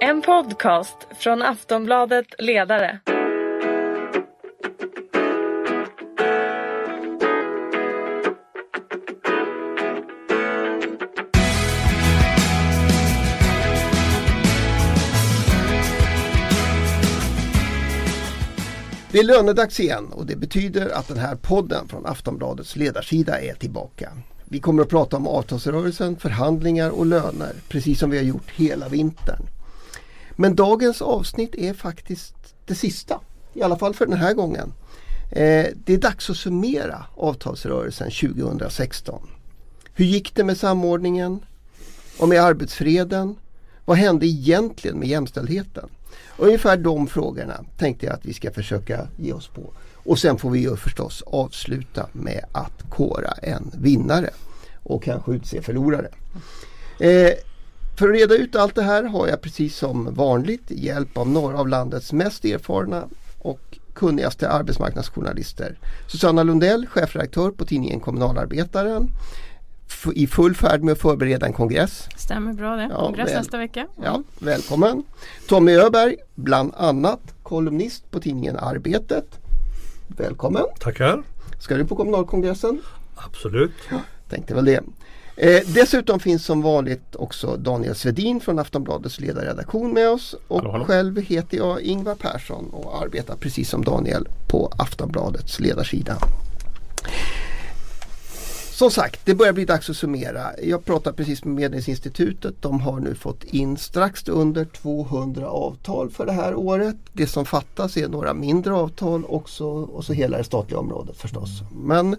En podcast från Aftonbladet Ledare. Det är lönedags igen och det betyder att den här podden från Aftonbladets ledarsida är tillbaka. Vi kommer att prata om avtalsrörelsen, förhandlingar och löner precis som vi har gjort hela vintern. Men dagens avsnitt är faktiskt det sista, i alla fall för den här gången. Eh, det är dags att summera avtalsrörelsen 2016. Hur gick det med samordningen? Och med arbetsfreden? Vad hände egentligen med jämställdheten? Ungefär de frågorna tänkte jag att vi ska försöka ge oss på. Och sen får vi ju förstås avsluta med att kora en vinnare och kanske utse förlorare. Eh, för att reda ut allt det här har jag precis som vanligt hjälp av några av landets mest erfarna och kunnigaste arbetsmarknadsjournalister. Susanna Lundell, chefredaktör på tidningen Kommunalarbetaren i full färd med att förbereda en kongress. Stämmer bra det. Ja, kongress väl- nästa vecka. Ja, välkommen! Tommy Öberg, bland annat kolumnist på tidningen Arbetet. Välkommen! Tackar. Ska du på kommunalkongressen? Absolut. Tänkte väl det. Eh, dessutom finns som vanligt också Daniel Svedin från Aftonbladets ledarredaktion med oss. Och Hallå, hallå. själv heter jag Ingvar Persson och arbetar precis som Daniel på Aftonbladets ledarsida. Som sagt, det börjar bli dags att summera. Jag pratade precis med Medlingsinstitutet. De har nu fått in strax under 200 avtal för det här året. Det som fattas är några mindre avtal också och så hela det statliga området förstås. Men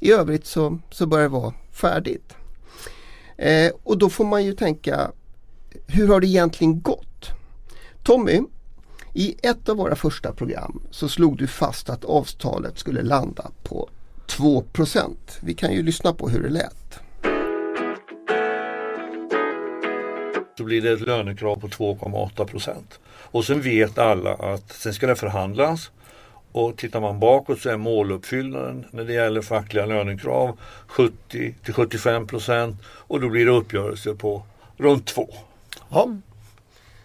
i övrigt så, så börjar det vara färdigt. Eh, och då får man ju tänka, hur har det egentligen gått? Tommy, i ett av våra första program så slog du fast att avtalet skulle landa på 2% Vi kan ju lyssna på hur det lät. Så blir det ett lönekrav på 2,8 procent. Och sen vet alla att sen ska det förhandlas. Och tittar man bakåt så är måluppfyllnaden när det gäller fackliga lönekrav 70 till 75 procent och då blir det uppgörelse på runt 2. Ja.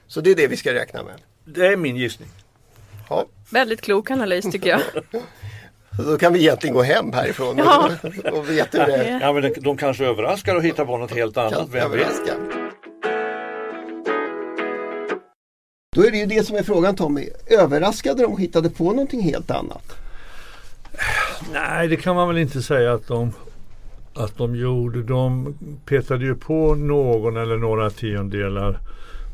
Så det är det vi ska räkna med. Det är min gissning. Ja. Väldigt klok analys tycker jag. Så Då kan vi egentligen gå hem härifrån Ja. och, och veta hur det är. Ja, men de, kanske överraskar och hittar på något helt annat. kan Vem vet? Då är det ju det som är frågan Tommy. Överraskade de hittade på någonting helt annat? Nej, det kan man väl inte säga att de, att de gjorde. De petade ju på någon eller några tiondelar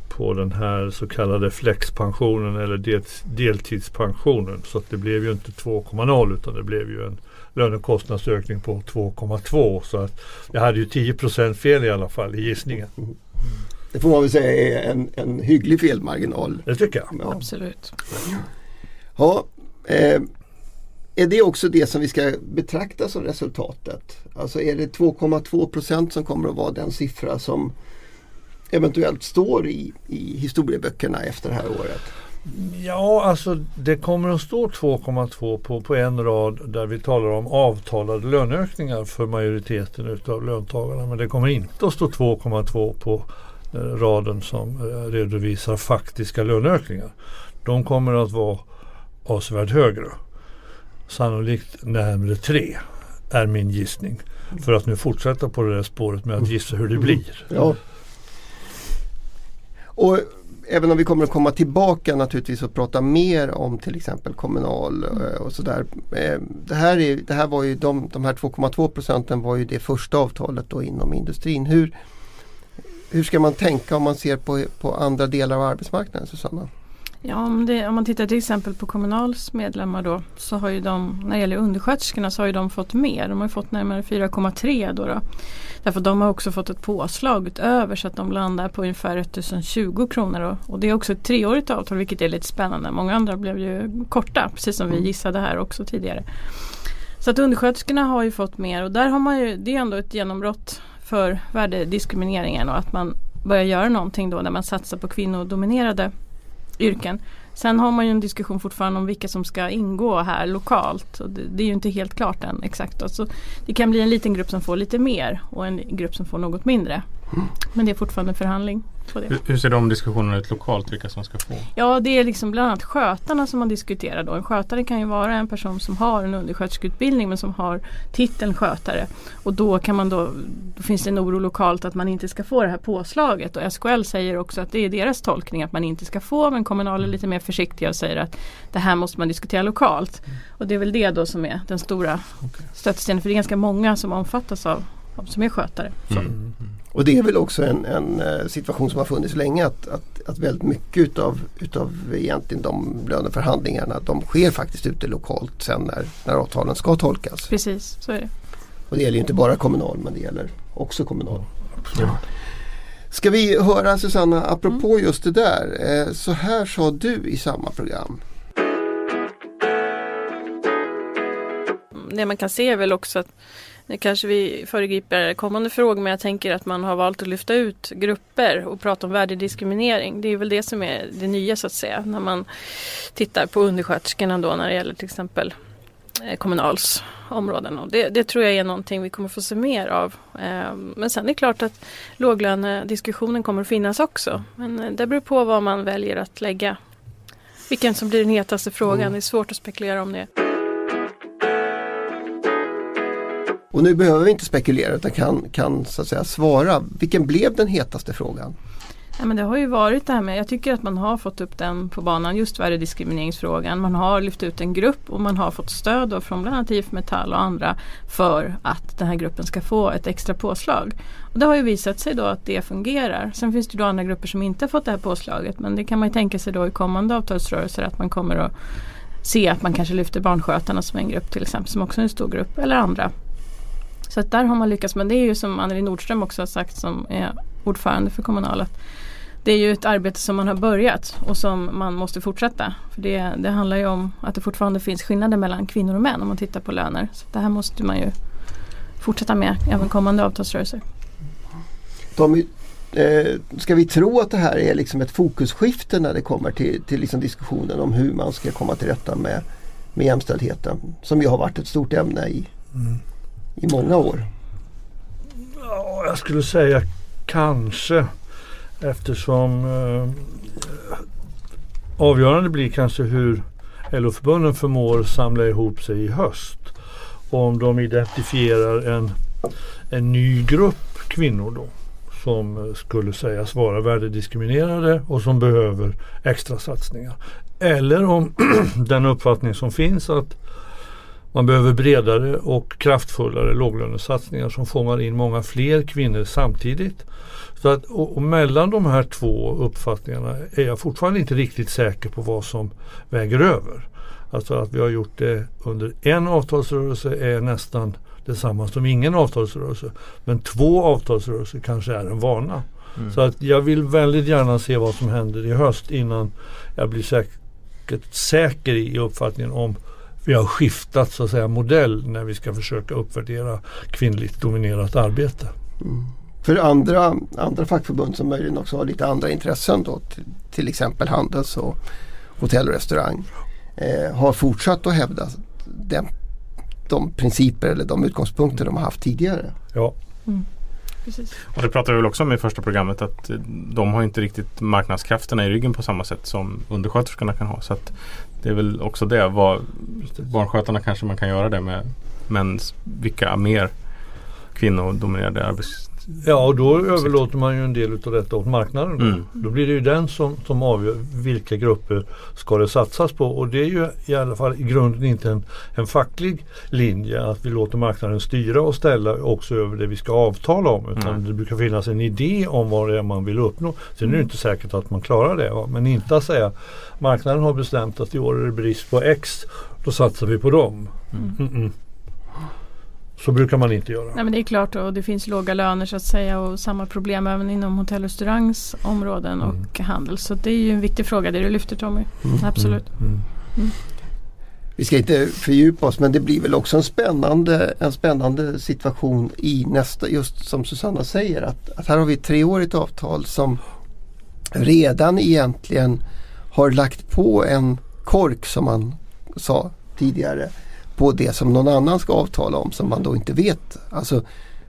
på den här så kallade flexpensionen eller del, deltidspensionen. Så det blev ju inte 2,0 utan det blev ju en lönekostnadsökning på 2,2. Så att jag hade ju 10% fel i alla fall i gissningen. Det får man väl säga är en, en hygglig felmarginal. Det tycker jag. Ja. Absolut. Ja, eh, är det också det som vi ska betrakta som resultatet? Alltså är det 2,2 procent som kommer att vara den siffra som eventuellt står i, i historieböckerna efter det här året? Ja, alltså det kommer att stå 2,2 på, på en rad där vi talar om avtalade löneökningar för majoriteten utav löntagarna. Men det kommer inte att stå 2,2 på raden som eh, redovisar faktiska löneökningar. De kommer att vara avsevärt högre. Sannolikt närmare 3 är min gissning. För att nu fortsätta på det där spåret med att gissa hur det blir. Ja. Och även om vi kommer att komma tillbaka naturligtvis och prata mer om till exempel Kommunal eh, och sådär. Eh, Det här, är, det här var ju de, de här 2,2 procenten var ju det första avtalet då inom industrin. Hur, hur ska man tänka om man ser på, på andra delar av arbetsmarknaden Susanna? Ja, om, det, om man tittar till exempel på Kommunals medlemmar då så har ju de, när det gäller undersköterskorna så har ju de fått mer. De har fått närmare 4,3 då, då. Därför de har också fått ett påslag utöver så att de landar på ungefär 1020 kronor. Då. Och det är också ett treårigt avtal vilket är lite spännande. Många andra blev ju korta precis som vi gissade här också tidigare. Så att undersköterskorna har ju fått mer och där har man ju, det är ändå ett genombrott för värdediskrimineringen och att man börjar göra någonting då när man satsar på kvinnodominerade yrken. Sen har man ju en diskussion fortfarande om vilka som ska ingå här lokalt. Och det, det är ju inte helt klart än exakt. Då. Så det kan bli en liten grupp som får lite mer och en grupp som får något mindre. Men det är fortfarande förhandling på det. Hur, hur ser de diskussionerna ut lokalt, vilka som ska få? Ja det är liksom bland annat skötarna som man diskuterar då. En skötare kan ju vara en person som har en undersköterskeutbildning men som har titeln skötare. Och då kan man då, då finns det en oro lokalt att man inte ska få det här påslaget. Och SKL säger också att det är deras tolkning att man inte ska få men Kommunal är lite mer försiktiga och säger att det här måste man diskutera lokalt. Och det är väl det då som är den stora stötestenen för det är ganska många som omfattas av, av som är skötare. Så. Mm. Och det är väl också en, en eh, situation som har funnits länge att, att, att väldigt mycket utav, utav egentligen de löneförhandlingarna de sker faktiskt ute lokalt sen när, när avtalen ska tolkas. Precis, så är det. Och det gäller ju inte bara kommunal men det gäller också kommunal. Ska vi höra Susanna, apropå just det där. Eh, så här sa du i samma program. det man kan se är väl också att nu kanske vi föregriper kommande frågor men jag tänker att man har valt att lyfta ut grupper och prata om värdediskriminering. Det är väl det som är det nya så att säga när man tittar på undersköterskorna då när det gäller till exempel eh, Kommunals områden. Och det, det tror jag är någonting vi kommer få se mer av. Eh, Men sen är det klart att låglönediskussionen kommer att finnas också. Men eh, det beror på vad man väljer att lägga. Vilken som blir den hetaste frågan. Det är svårt att spekulera om det. Och nu behöver vi inte spekulera utan kan, kan så att säga svara. Vilken blev den hetaste frågan? Ja, men det har ju varit det här med, jag tycker att man har fått upp den på banan, just värdediskrimineringsfrågan. Man har lyft ut en grupp och man har fått stöd då från bland annat IF Metall och andra för att den här gruppen ska få ett extra påslag. Och det har ju visat sig då att det fungerar. Sen finns det då andra grupper som inte har fått det här påslaget men det kan man ju tänka sig då i kommande avtalsrörelser att man kommer att se att man kanske lyfter barnskötarna som en grupp till exempel som också är en stor grupp eller andra. Så att där har man lyckats men det är ju som Anneli Nordström också har sagt som är ordförande för Kommunal att det är ju ett arbete som man har börjat och som man måste fortsätta. För det, det handlar ju om att det fortfarande finns skillnader mellan kvinnor och män om man tittar på löner. Så det här måste man ju fortsätta med även kommande avtalsrörelser. Tommy, eh, ska vi tro att det här är liksom ett fokusskifte när det kommer till, till liksom diskussionen om hur man ska komma till rätta med, med jämställdheten? Som ju har varit ett stort ämne i, i många år. Ja, jag skulle säga kanske eftersom eh, avgörande blir kanske hur LO-förbunden förmår samla ihop sig i höst. Och om de identifierar en, en ny grupp kvinnor då som eh, skulle sägas vara värdediskriminerade och som behöver extra satsningar. Eller om den uppfattning som finns att man behöver bredare och kraftfullare låglönesatsningar som fångar in många fler kvinnor samtidigt. Så att, och, och mellan de här två uppfattningarna är jag fortfarande inte riktigt säker på vad som väger över. Alltså att vi har gjort det under en avtalsrörelse är nästan detsamma som ingen avtalsrörelse. Men två avtalsrörelser kanske är en vana. Mm. Så att jag vill väldigt gärna se vad som händer i höst innan jag blir säkert säker i uppfattningen om vi har skiftat så att säga modell när vi ska försöka uppvärdera kvinnligt dominerat arbete. För andra, andra fackförbund som möjligen också har lite andra intressen då, till, till exempel Handels och hotell och restaurang eh, har fortsatt att hävda den, de principer eller de utgångspunkter de har haft tidigare. Ja, Precis. Och det pratade vi väl också om i första programmet att eh, de har inte riktigt marknadskrafterna i ryggen på samma sätt som undersköterskorna kan ha. Så att det är väl också det. Vad, barnskötarna kanske man kan göra det med. Men vilka mer kvinnodominerade arbets... ja och då överlåter man ju en del av detta åt marknaden. Då, Mm. då blir det ju den som, som avgör vilka grupper ska det satsas på. Och det är ju i alla fall i grunden inte en, en facklig linje att vi låter marknaden styra och ställa också över det vi ska avtala om. Utan Mm. det brukar finnas en idé om vad det är man vill uppnå. Sen är det inte säkert att man klarar det. Va? Men inte att säga marknaden har bestämt att i år är det brist på X. Då satsar vi på dem. Mm-mm. Så brukar man inte göra. Nej men det är klart och det finns låga löner så att säga och samma problem även inom hotell och restaurangs områden och handel. Så det är ju en viktig fråga det du lyfter Tommy. Absolut. Mm. Vi ska inte fördjupa oss men det blir väl också en spännande, en spännande situation i nästa, just som Susanna säger att, att här har vi ett treårigt avtal som redan egentligen har lagt på en kork som man sa tidigare på det som någon annan ska avtala om som man då inte vet. Alltså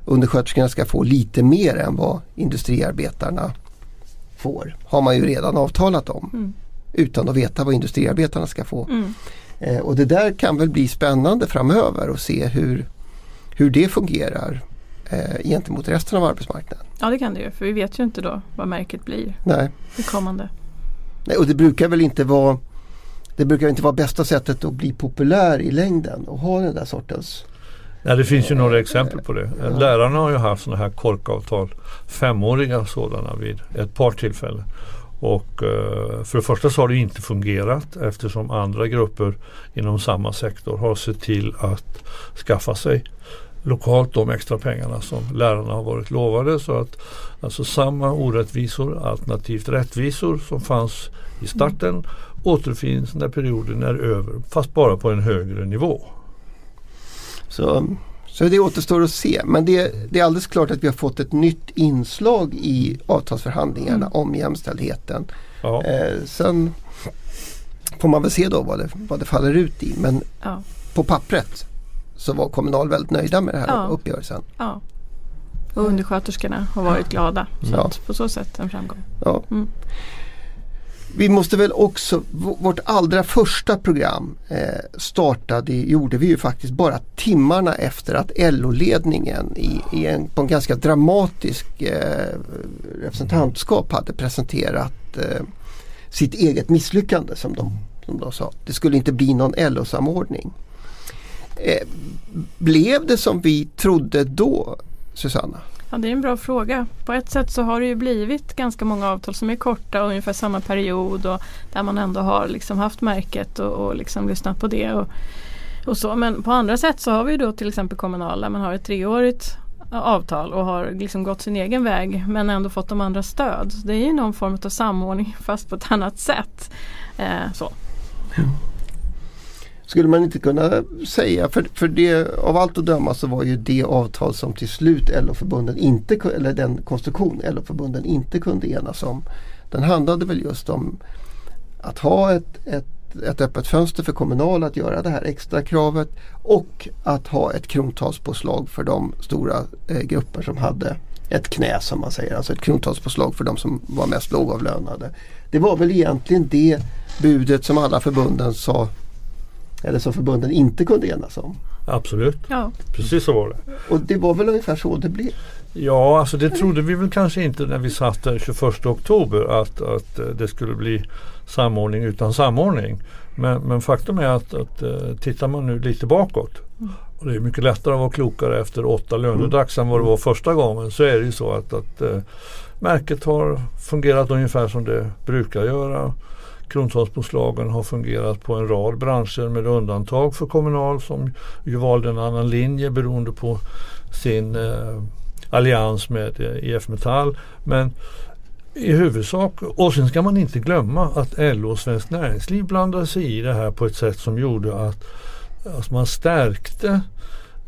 undersköterskorna ska få lite mer än vad industriarbetarna får. Har man ju redan avtalat om. Mm. Utan att veta vad industriarbetarna ska få. Mm. Eh, och det där kan väl bli spännande framöver och se hur, hur det fungerar eh, gentemot resten av arbetsmarknaden. Ja det kan det ju för vi vet ju inte då vad märket blir Nej. i kommande. Nej, och det brukar väl inte vara det brukar inte vara bästa sättet att bli populär i längden och ha den där sortens Nej, det finns ju några exempel på det. Lärarna har ju haft sådana här korkavtal, femåriga sådana vid ett par tillfällen. Och eh, för det första så har det inte fungerat eftersom andra grupper inom samma sektor har sett till att skaffa sig lokalt de extra pengarna som lärarna har varit lovade. Så att alltså samma orättvisor alternativt rättvisor som fanns i starten återfinns när perioden är över fast bara på en högre nivå. Så, så det återstår att se. Men det, det är alldeles klart att vi har fått ett nytt inslag i avtalsförhandlingarna om jämställdheten. Ja. Eh, sen får man väl se då vad det, vad det faller ut i. Men Ja. på pappret så var Kommunal väldigt nöjda med den här Ja. uppgörelsen. ja. Och undersköterskorna har varit glada. Så Ja. att på så sätt en framgång. Ja. Mm. Vi måste väl också, vårt allra första program eh, startade, gjorde vi ju faktiskt bara timmarna efter att LO-ledningen i, i en, på en ganska dramatisk eh, representantskap hade presenterat eh, sitt eget misslyckande som de, som de sa. Det skulle inte bli någon LO-samordning. Eh, blev det som vi trodde då, Susanna? Ja, det är en bra fråga. På ett sätt så har det ju blivit ganska många avtal som är korta och ungefär samma period och där man ändå har liksom haft märket och, och liksom lyssnat på det. Och, och så. Men på andra sätt så har vi då till exempel Kommunal där man har ett treårigt avtal och har liksom gått sin egen väg men ändå fått de andra stöd. Så det är ju någon form av samordning fast på ett annat sätt. Eh, så. Skulle man inte kunna säga, för, för det, av allt att döma så var ju det avtal som till slut LO-förbunden inte, eller den konstruktion LO-förbunden inte kunde enas om. Den handlade väl just om att ha ett, ett, ett öppet fönster för Kommunal att göra det här extra kravet och att ha ett krontalspåslag för de stora eh, grupper som hade ett knä som man säger, alltså ett krontalspåslag för de som var mest lågavlönade. Det var väl egentligen det budet som alla förbunden sa eller som förbunden inte kunde enas om. Absolut, Ja. precis så var det. Och det var väl ungefär så det blev. Ja, alltså det trodde vi väl kanske inte när vi satt där 21 oktober att, att eh, det skulle bli samordning utan samordning. Men, men faktum är att, att eh, tittar man nu lite bakåt och det är mycket lättare att vara klokare efter åtta lönedags än vad det var första gången så är det ju så att, att eh, märket har fungerat ungefär som det brukar göra. Krontalspåslagen har fungerat på en rad branscher med undantag för Kommunal som ju valde en annan linje beroende på sin eh, allians med eh, IF Metall. Men i huvudsak, och sen ska man inte glömma att LO och Svenskt Näringsliv blandade sig i det här på ett sätt som gjorde att alltså man stärkte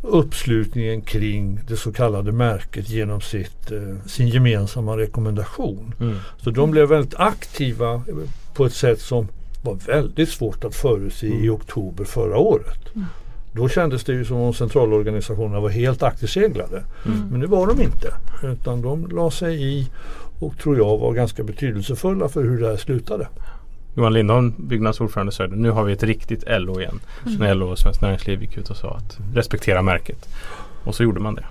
uppslutningen kring det så kallade märket genom sitt, eh, sin gemensamma rekommendation. Mm. Så de blev väldigt aktiva på ett sätt som var väldigt svårt att förutse i oktober förra året. Då kändes det ju som om centralorganisationerna var helt akterseglade. Men det var de inte. Utan de la sig i och tror jag var ganska betydelsefulla för hur det här slutade. Johan Lindholm, byggnadsordförande, sa det. Nu har vi ett riktigt LO igen. Så när LO och Svenskt Näringsliv gick ut och sa att respektera märket. Och så gjorde man det.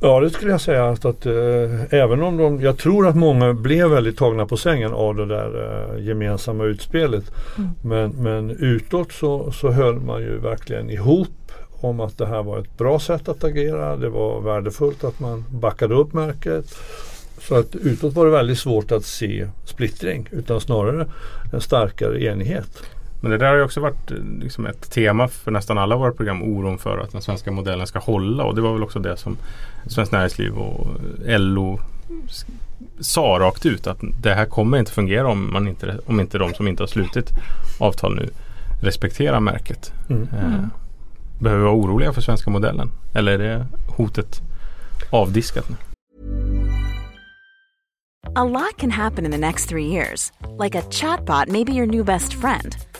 Ja det skulle jag säga att, att eh, även om de, jag tror att många blev väldigt tagna på sängen av det där eh, gemensamma utspelet. Men, men utåt så, så höll man ju verkligen ihop om att det här var ett bra sätt att agera. Det var värdefullt att man backade upp märket. Så att utåt var det väldigt svårt att se splittring utan snarare en starkare enighet. Men det där har ju också varit eh, liksom ett tema för nästan alla våra program. Oron för att den svenska modellen ska hålla. Och det var väl också det som Svenskt Näringsliv och LO sa rakt ut. Att det här kommer inte fungera om, man inte, om inte de som inte har slutit avtal nu respekterar märket. Mm. Eh, behöver vi vara oroliga för svenska modellen? Eller är det hotet avdiskat nu? A lot can happen in the next three years. Like a chatbot may be your new best friend.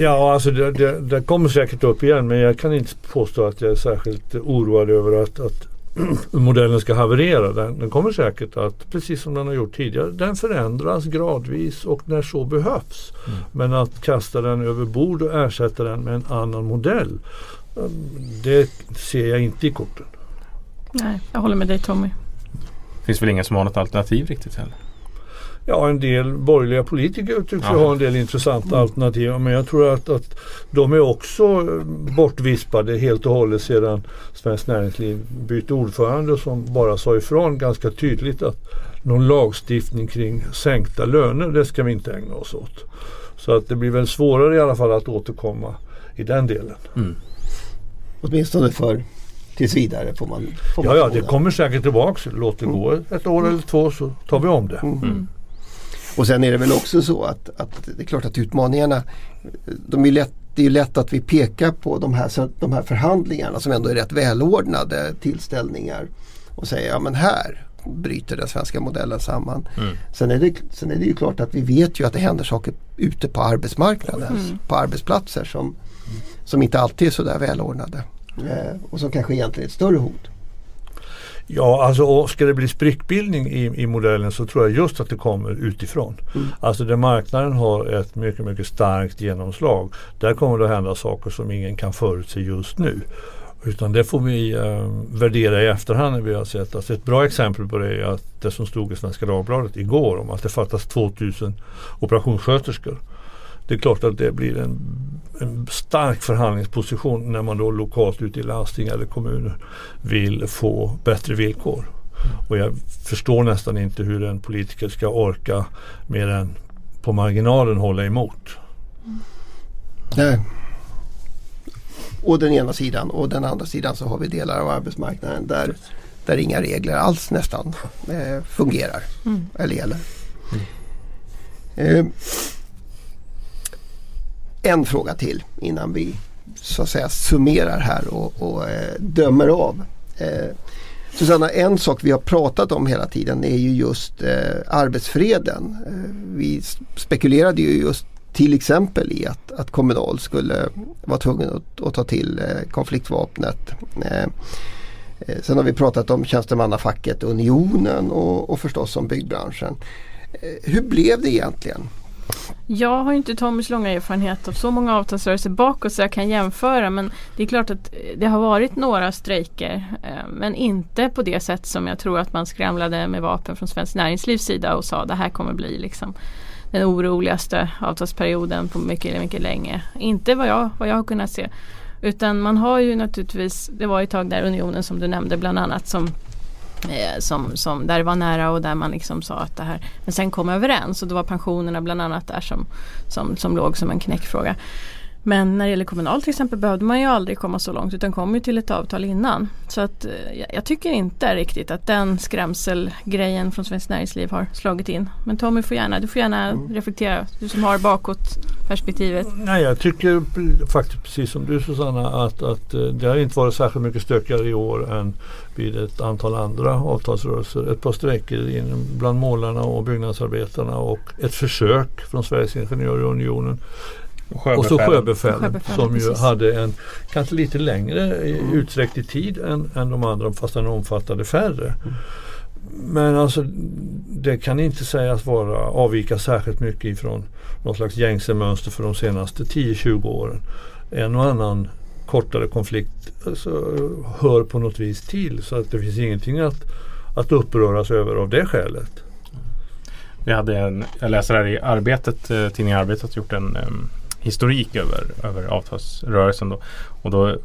Ja, alltså det, det, det, kommer säkert upp igen men jag kan inte påstå att jag är särskilt oroad över att, att modellen ska haverera. Den, den, kommer säkert att, precis som den har gjort tidigare, den förändras gradvis och när så behövs. Mm. Men att kasta den över bord och ersätta den med en annan modell, det ser jag inte i korten. Nej, jag håller med dig Tommy. Det finns väl ingen som har något alternativ riktigt heller? Ja, en del borgerliga politiker tycks ju ha en del intressanta mm. alternativ. Men jag tror att, att de är också bortvispade helt och hållet sedan Svenskt Näringsliv bytte ordförande som bara sa ifrån ganska tydligt att någon lagstiftning kring sänkta löner, det ska vi inte ägna oss åt. Så att det blir väl svårare i alla fall att återkomma i den delen. Mm. Åtminstone för tills vidare får man, får man Ja, ja det kommer säkert tillbaka. Låt det mm. gå ett år eller två så tar vi om det. Mm. Mm. Och sen är det väl också så att, att det är klart att utmaningarna, de är lätt, det är lätt att vi pekar på de här, de här förhandlingarna som ändå är rätt välordnade tillställningar och säger ja men här bryter den svenska modellen samman. Mm. Sen, är det, sen är det ju klart att vi vet ju att det händer saker ute på arbetsmarknaden, mm. på arbetsplatser som, som inte alltid är sådär välordnade. Eh, och som kanske egentligen är ett större hot. Ja, alltså ska det bli sprickbildning i, i modellen så tror jag just att det kommer utifrån. Mm. Alltså där marknaden har ett mycket, mycket starkt genomslag. Där kommer det att hända saker som ingen kan förutse just nu. Utan det får vi eh, värdera i efterhand när vi har sett. Alltså ett bra exempel på det är att det som stod i Svenska Dagbladet igår om att det fattas 2000 operationssköterskor. Det är klart att det blir en, en, stark förhandlingsposition när man då lokalt ute i landsting eller kommuner vill få bättre villkor. Och jag förstår nästan inte hur en politiker ska orka mer än på marginalen hålla emot. Nej. Och den ena sidan och den andra sidan så har vi delar av arbetsmarknaden där, där inga regler alls nästan eh, fungerar mm. eller gäller. Mm. Eh, en fråga till innan vi så att säga summerar här och, och eh, dömer av. Eh, Susanna, en sak vi har pratat om hela tiden är ju just eh, arbetsfreden. Eh, vi spekulerade ju just till exempel i att, att Kommunal skulle vara tvungen att, att ta till eh, konfliktvapnet. Eh, eh sen har vi pratat om tjänstemannafacket Unionen och, och förstås om byggbranschen. Eh, hur blev det egentligen? Jag har inte Tommys långa erfarenhet av så många avtalsrörelser bakåt så jag kan jämföra men det är klart att det har varit några strejker eh, men inte på det sätt som jag tror att man skramlade med vapen från Svenskt Näringslivs sida och sa det här kommer bli liksom den oroligaste avtalsperioden på mycket, mycket länge. Inte vad jag, vad jag har kunnat se. Utan man har ju naturligtvis, det var ett tag där Unionen som du nämnde bland annat som Eh, som, som, där det var nära och där man liksom sa att det här Men sen kom överens och då var pensionerna bland annat där som, som, som låg som en knäckfråga. Men när det gäller kommunal till exempel behövde man ju aldrig komma så långt utan kom ju till ett avtal innan. Så att eh, jag tycker inte riktigt att den skrämselgrejen från Svenskt Näringsliv har slagit in. Men Tommy får gärna, du får gärna mm. reflektera, du som har bakåt perspektivet. Nej jag tycker faktiskt precis som du Susanna att, att eh, det har inte varit särskilt mycket stökigare i år än vid ett antal andra avtalsrörelser. Ett par strejker bland målarna och byggnadsarbetarna och ett försök från Sveriges Ingenjörunionen och så sjöbefälen som ju precis. hade en kanske lite längre mm. utsträckt i tid än, än de andra fast den omfattade färre. Mm. Men alltså det kan inte sägas vara avvika särskilt mycket ifrån något slags gängse mönster för de senaste 10-20 åren. En och annan kortare konflikt alltså, hör på något vis till så att det finns ingenting att, att uppröras över av det skälet. Vi hade en, jag läser här i Arbetet, eh, tidningen Arbetet gjort en um, historik över, över avtalsrörelsen. Då. Och då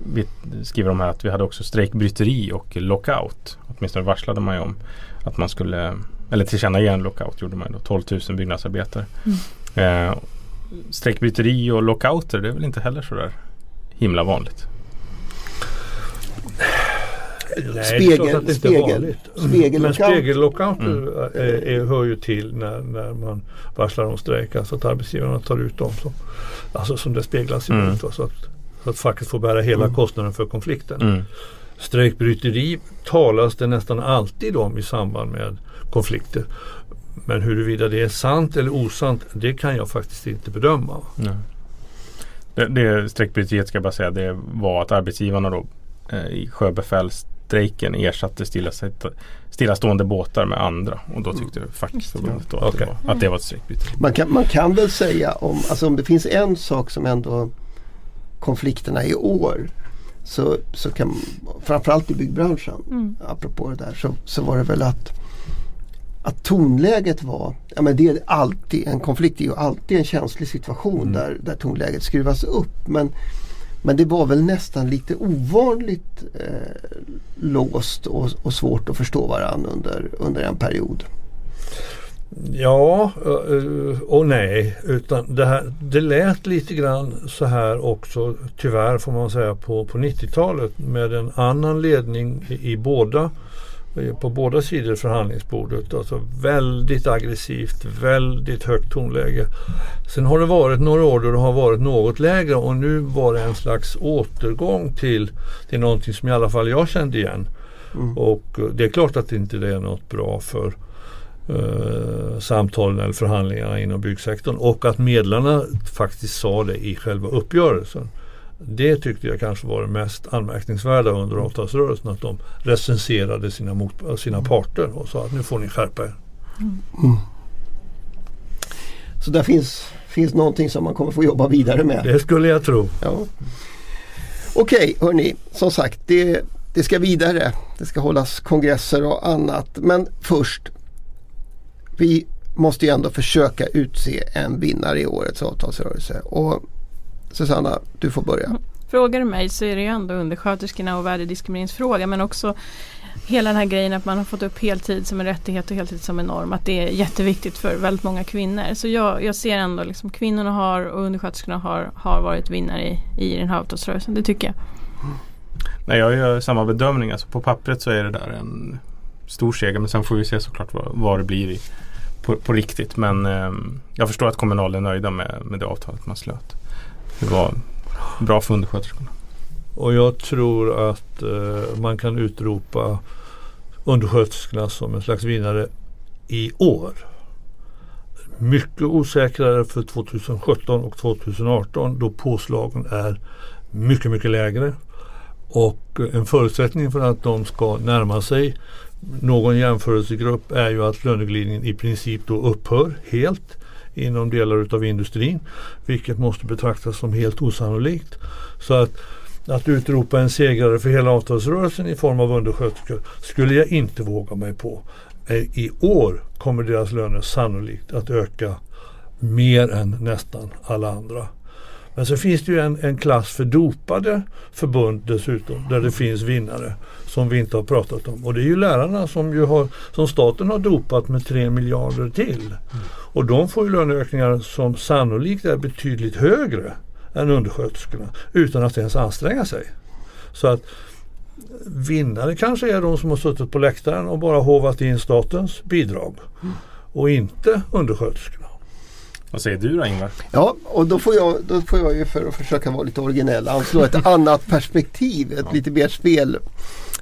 skriver de här att vi hade också strejkbryteri och lockout. Åtminstone varslade man ju om att man skulle, eller tillkännage en lockout gjorde man då, 12 000 byggnadsarbetare. Mm. Eh, strejkbryteri och lockouter det är väl inte heller sådär himla vanligt? Nej, det är spegel, det är spegel, spegellockout. Men spegellockout Mm. är, är, hör ju till när, när man varslar om strejk. Alltså att arbetsgivarna tar ut dem som, alltså som det speglas Mm. emot. Så, att, så att facket får bära hela Mm. kostnaden för konflikten. Mm. Strejkbryteri talas det nästan alltid om i samband med konflikter. Men huruvida det är sant eller osant det kan jag faktiskt inte bedöma. Nej. Det, det strejkbryteriet ska jag bara säga det var att arbetsgivarna då eh, i sjöbefälsstrejken ersatte stillastående båtar med andra och då tyckte fackförbundet då att, Okej. det var, att det var ett strejkbryteri. Man kan, man kan väl säga om, alltså om det finns en sak som ändå konflikterna i år så, så kan framförallt i byggbranschen, Mm. apropå det där, så, så var det väl att att tonläget var, ja men det är alltid, en konflikt är ju alltid en känslig situation Mm. där, där tonläget skruvas upp. Men, men det var väl nästan lite ovanligt eh, låst och, och svårt att förstå varandra under, under en period. Ja eh, eh, och nej. Utan det, här, det lät lite grann så här också tyvärr får man säga på, på 90-talet med en annan ledning i, i båda eh, på båda sidor förhandlingsbordet. Alltså väldigt aggressivt, väldigt högt tonläge. Sen har det varit några år då det har varit något lägre och nu var det en slags återgång till, till någonting som i alla fall jag kände igen. Mm. Och eh, det är klart att inte det är något bra för eh, samtalen eller förhandlingarna inom byggsektorn och att medlarna faktiskt sa det i själva uppgörelsen. Det tyckte jag kanske var det mest anmärkningsvärda under avtalsrörelsen att de recenserade sina, mot, sina parter och sa att nu får ni skärpa er. Så där finns, finns någonting som man kommer få jobba vidare med. Det skulle jag tro. Ja. Okej hörni, som sagt det, det ska vidare. Det ska hållas kongresser och annat. Men först, vi måste ju ändå försöka utse en vinnare i årets avtalsrörelse. Och Susanna, du får börja. Frågar du mig så är det ju ändå undersköterskorna och värdediskrimineringsfråga men också hela den här grejen att man har fått upp heltid som en rättighet och heltid som en norm. Att det är jätteviktigt för väldigt många kvinnor. Så jag, jag ser ändå liksom kvinnorna har och undersköterskorna har, har varit vinnare i, i den här avtalsrörelsen. Det tycker jag. Nej, jag gör samma bedömning. Alltså på pappret så är det där en stor seger men sen får vi se såklart vad, vad det blir i, på, på riktigt. Men eh, jag förstår att Kommunal är nöjda med, med det avtalet man slöt. Det var bra för undersköterskorna. Och jag tror att eh, man kan utropa undersköterskorna som en slags vinnare i år. Mycket osäkrare för 2017 och 2018 då påslagen är mycket, mycket lägre. Och en förutsättning för att de ska närma sig någon jämförelsegrupp är ju att löneglidningen i princip då upphör helt inom delar utav industrin. Vilket måste betraktas som helt osannolikt. Så att, att utropa en segrare för hela avtalsrörelsen i form av undersköterskor skulle jag inte våga mig på. Eh, I år kommer deras löner sannolikt att öka mer än nästan alla andra. Men så finns det ju en, en klass för dopade förbund dessutom där det finns vinnare som vi inte har pratat om. Och det är ju lärarna som, ju har, som staten har dopat med 3 miljarder till. Och de får ju löneökningar som sannolikt är betydligt högre än undersköterskorna utan att ens anstränga sig. Så att vinnare kanske är de som har suttit på läktaren och bara hovat in statens bidrag. Och inte undersköterskorna. Vad säger du då Ingvar? Ja, och då får, jag, då får jag ju för att försöka vara lite originell anslå ett annat perspektiv. Ett lite mer spel,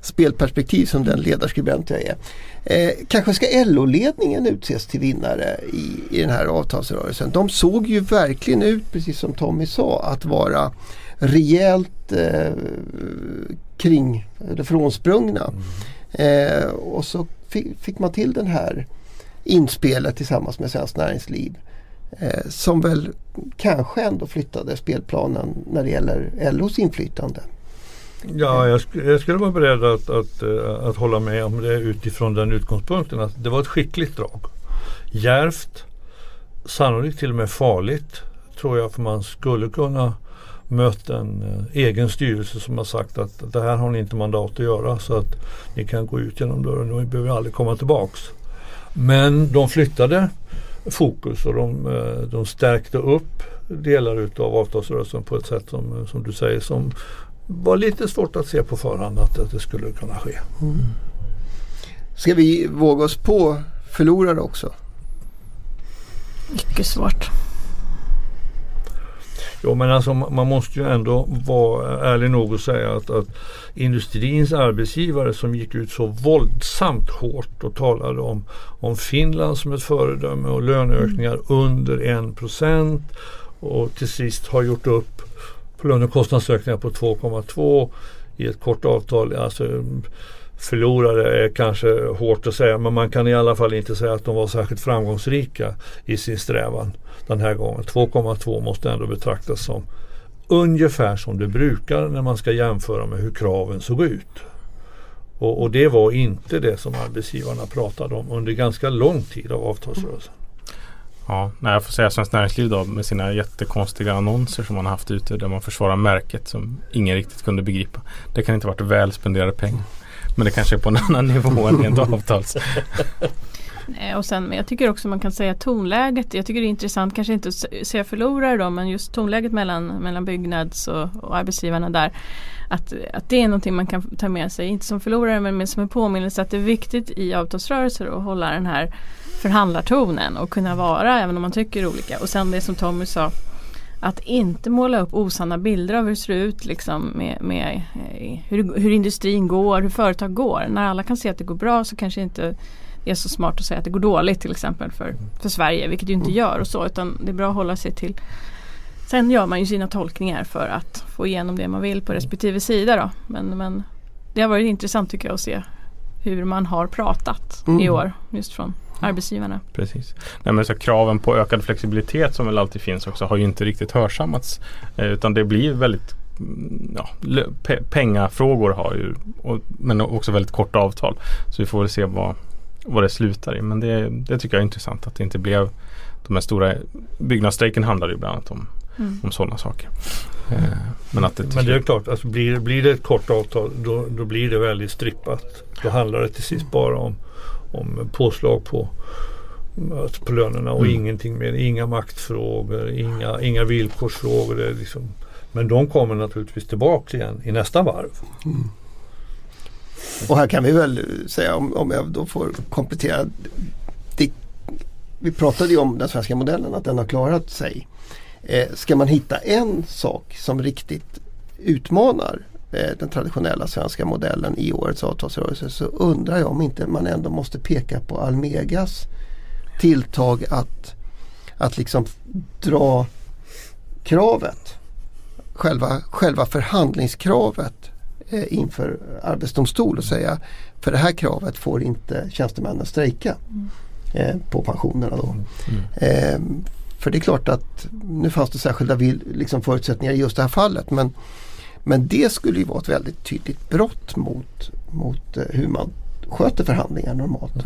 spelperspektiv som den ledarskribent jag är. Eh, kanske ska LO-ledningen utses till vinnare i, i den här avtalsrörelsen. De såg ju verkligen ut, precis som Tommy sa, att vara rejält eh, kring eller frånsprungna. Eh, och så fick, fick man till den här inspelet tillsammans med Svenskt Näringsliv. Eh, som väl kanske ändå flyttade spelplanen när det gäller LOs inflytande. Ja, jag, sk- jag skulle vara beredd att, att, eh, att hålla med om det utifrån den utgångspunkten att det var ett skickligt drag. Järvt, sannolikt till och med farligt tror jag för man skulle kunna mött en eh, egen styrelse som har sagt att det här har ni inte mandat att göra så att ni kan gå ut genom dörren och ni behöver aldrig komma tillbaks. Men de flyttade fokus och de, eh, de stärkte upp delar utav avtalsrörelsen på ett sätt som, som du säger som var lite svårt att se på förhand att, att det skulle kunna ske. Ska vi våga oss på förlorare också? Mycket svårt. Jo men alltså man måste ju ändå vara ärlig nog och säga att, att industrins arbetsgivare som gick ut så våldsamt hårt och talade om, om Finland som ett föredöme och löneökningar under 1 procent och till sist har gjort upp på lönekostnadsökningar på 2,2 i ett kort avtal. Alltså, förlorare är kanske hårt att säga men man kan i alla fall inte säga att de var särskilt framgångsrika i sin strävan den här gången. 2,2 måste ändå betraktas som ungefär som det brukar när man ska jämföra med hur kraven såg ut. Och, och det var inte det som arbetsgivarna pratade om under ganska lång tid av avtalsrörelsen. Ja, nej, jag får säga Svenskt Näringsliv då med sina jättekonstiga annonser som man har haft ute där man försvarar märket som ingen riktigt kunde begripa. Det kan inte ha varit väl spenderade pengar. Men det kanske är på en annan nivå än rent avtals. Nej, och sen, men jag tycker också man kan säga tonläget. Jag tycker det är intressant, kanske inte att säga förlorare då, men just tonläget mellan, mellan Byggnads och, och arbetsgivarna där. Att, att det är någonting man kan ta med sig, inte som förlorare men som en påminnelse att det är viktigt i avtalsrörelser att hålla den här förhandlartonen och kunna vara även om man tycker olika. Och sen det som Tommy sa att inte måla upp osanna bilder av hur det ser ut liksom med, med eh, hur, hur industrin går, hur företag går. När alla kan se att det går bra så kanske inte det är så smart att säga att det går dåligt till exempel för, för Sverige, vilket det inte gör och så utan det är bra att hålla sig till Sen gör man ju sina tolkningar för att få igenom det man vill på respektive sida då. Men, men det har varit intressant tycker jag att se hur man har pratat Mm. i år just från arbetsgivarna. Precis. Nej, men så kraven på ökad flexibilitet som väl alltid finns också har ju inte riktigt hörsammats. Eh, utan det blir väldigt mm, ja, pe- pengafrågor har ju och, men också väldigt korta avtal. Så vi får väl se vad, vad det slutar i. Men det, det tycker jag är intressant att det inte blev de här stora byggnadsstrejken handlar ju bland annat om, Mm. om sådana saker. Eh, men att det Men det är klart, alltså blir, blir det ett kort avtal då, då blir det väldigt strippat. Då handlar det till sist bara om, om påslag på, på lönerna och Mm. ingenting mer. Inga maktfrågor, inga, inga villkorsfrågor. Det är liksom, men de kommer naturligtvis tillbaka igen i nästa varv. Och här kan vi väl säga om, om jag då får komplettera. Det, vi pratade ju om den svenska modellen, att den har klarat sig. Eh, ska man hitta en sak som riktigt utmanar den traditionella svenska modellen i årets avtalsrörelse så undrar jag om inte man ändå måste peka på Almegas tilltag att, att liksom dra kravet, själva, själva förhandlingskravet eh, inför Arbetsdomstol och säga för det här kravet får inte tjänstemännen strejka eh, på pensionerna då. Eh, för det är klart att nu fanns det särskilda liksom förutsättningar i just det här fallet men, men det skulle ju vara ett väldigt tydligt brott mot, mot eh, hur man sköter förhandlingar normalt.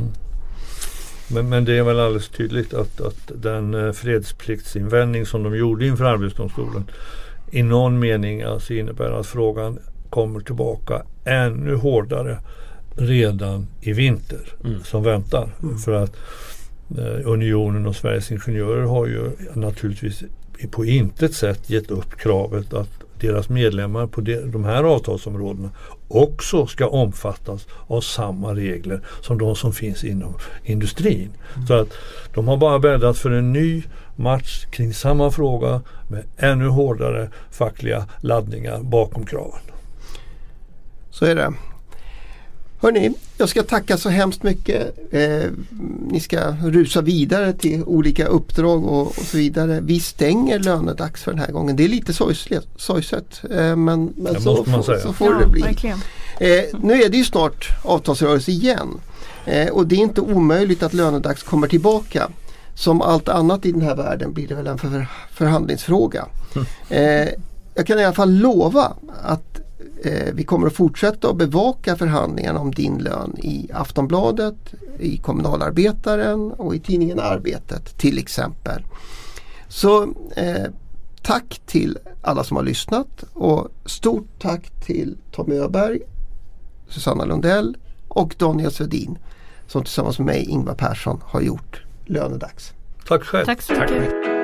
Men, men det är väl alldeles tydligt att, att den eh, fredspliktinvändning som de gjorde inför Arbetsdomstolen i någon mening alltså innebär att frågan kommer tillbaka ännu hårdare redan i vinter som väntar. För att eh, Unionen och Sveriges Ingenjörer har ju naturligtvis på intet sätt gett upp kravet att deras medlemmar på de, de här avtalsområdena också ska omfattas av samma regler som de som finns inom industrin. Så att de har bara bäddat för en ny match kring samma fråga med ännu hårdare fackliga laddningar bakom kraven. Så är det. Hörni, jag ska tacka så hemskt mycket. Eh, ni ska rusa vidare till olika uppdrag och, och så vidare. Vi stänger lönedags för den här gången. Det är lite sorgset eh, men, men så, får- så får ja, det bli. Eh, nu är det ju snart avtalsrörelse igen. Eh, och det är inte omöjligt att lönedags kommer tillbaka. Som allt annat i den här världen blir det väl en för, förhandlingsfråga. Eh, jag kan i alla fall lova att vi kommer att fortsätta att bevaka förhandlingarna om din lön i Aftonbladet, i Kommunalarbetaren och i tidningen Arbetet till exempel. Så eh, tack till alla som har lyssnat och stort tack till Tommy Öberg, Susanna Lundell och Daniel Svedin som tillsammans med mig, Ingvar Persson, har gjort Lönedags. Tack själv. Tack så Tack. mycket.